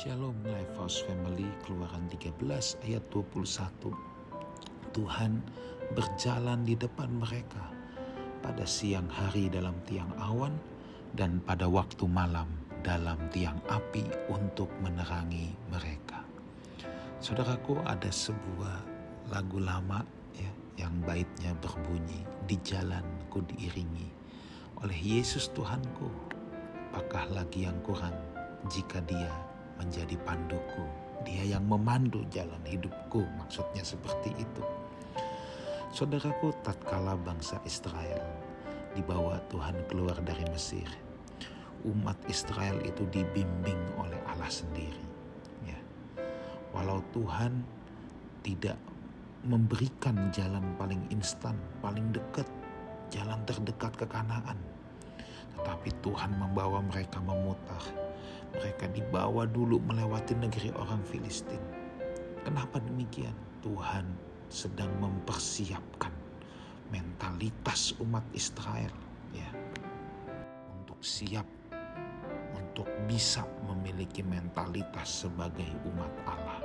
Shalom Life House Family Keluaran 13 ayat 21 Tuhan berjalan di depan mereka pada siang hari dalam tiang awan dan pada waktu malam dalam tiang api untuk menerangi mereka. Saudaraku ada sebuah lagu lama ya yang baitnya berbunyi di jalanku diiringi oleh Yesus Tuhanku. Apakah lagi yang kurang jika dia menjadi panduku. Dia yang memandu jalan hidupku, maksudnya seperti itu. Saudaraku, tatkala bangsa Israel dibawa Tuhan keluar dari Mesir, umat Israel itu dibimbing oleh Allah sendiri. Ya. Walau Tuhan tidak memberikan jalan paling instan, paling dekat, jalan terdekat ke Kanaan, tetapi Tuhan membawa mereka memutar mereka dibawa dulu melewati negeri orang Filistin. Kenapa demikian? Tuhan sedang mempersiapkan mentalitas umat Israel ya untuk siap untuk bisa memiliki mentalitas sebagai umat Allah.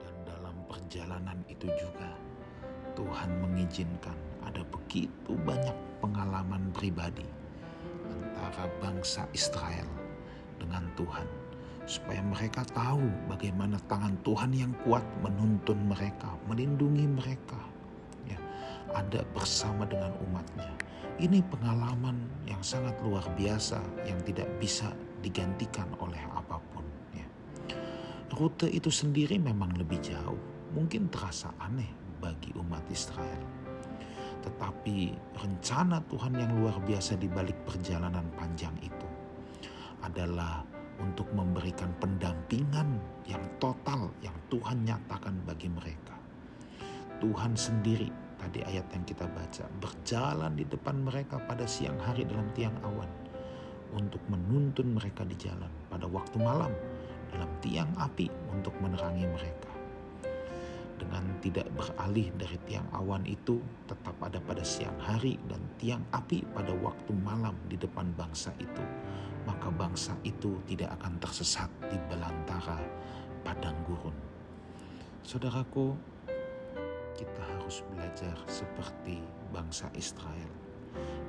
Dan dalam perjalanan itu juga Tuhan mengizinkan ada begitu banyak pengalaman pribadi antara bangsa Israel dengan Tuhan, supaya mereka tahu bagaimana tangan Tuhan yang kuat menuntun mereka, melindungi mereka, ya, ada bersama dengan umatnya. Ini pengalaman yang sangat luar biasa yang tidak bisa digantikan oleh apa pun. Ya. Rute itu sendiri memang lebih jauh, mungkin terasa aneh bagi umat Israel. Tetapi rencana Tuhan yang luar biasa di balik perjalanan panjang itu adalah untuk memberikan pendampingan yang total yang Tuhan nyatakan bagi mereka. Tuhan sendiri tadi ayat yang kita baca berjalan di depan mereka pada siang hari dalam tiang awan untuk menuntun mereka di jalan pada waktu malam dalam tiang api untuk menerangi mereka. Dengan tidak beralih dari tiang awan itu tetap ada pada siang hari dan tiang api pada waktu malam di depan bangsa itu maka bangsa itu tidak akan tersesat di belantara padang gurun. Saudaraku, kita harus belajar seperti bangsa Israel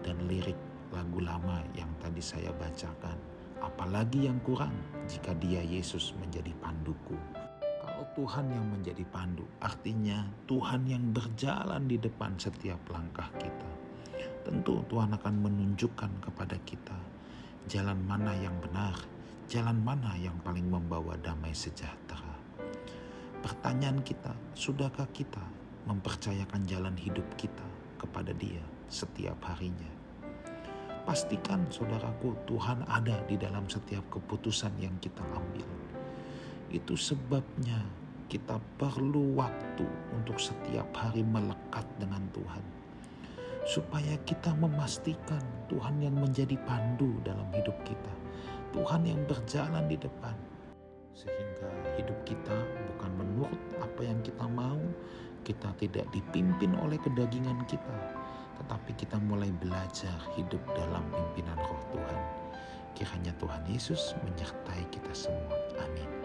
dan lirik lagu lama yang tadi saya bacakan. Apalagi yang kurang jika dia Yesus menjadi panduku. Kalau Tuhan yang menjadi pandu, artinya Tuhan yang berjalan di depan setiap langkah kita. Tentu Tuhan akan menunjukkan kepada kita jalan mana yang benar, jalan mana yang paling membawa damai sejahtera. Pertanyaan kita, sudahkah kita mempercayakan jalan hidup kita kepada Dia setiap harinya? Pastikan saudaraku Tuhan ada di dalam setiap keputusan yang kita ambil. Itu sebabnya kita perlu waktu untuk setiap hari melekat dengan Tuhan supaya kita memastikan Tuhan yang menjadi pandu dalam hidup kita, Tuhan yang berjalan di depan, sehingga hidup kita bukan menurut apa yang kita mau, kita tidak dipimpin oleh kedagingan kita, tetapi kita mulai belajar hidup dalam pimpinan Roh Tuhan. Kiranya Tuhan Yesus menyertai kita semua. Amin.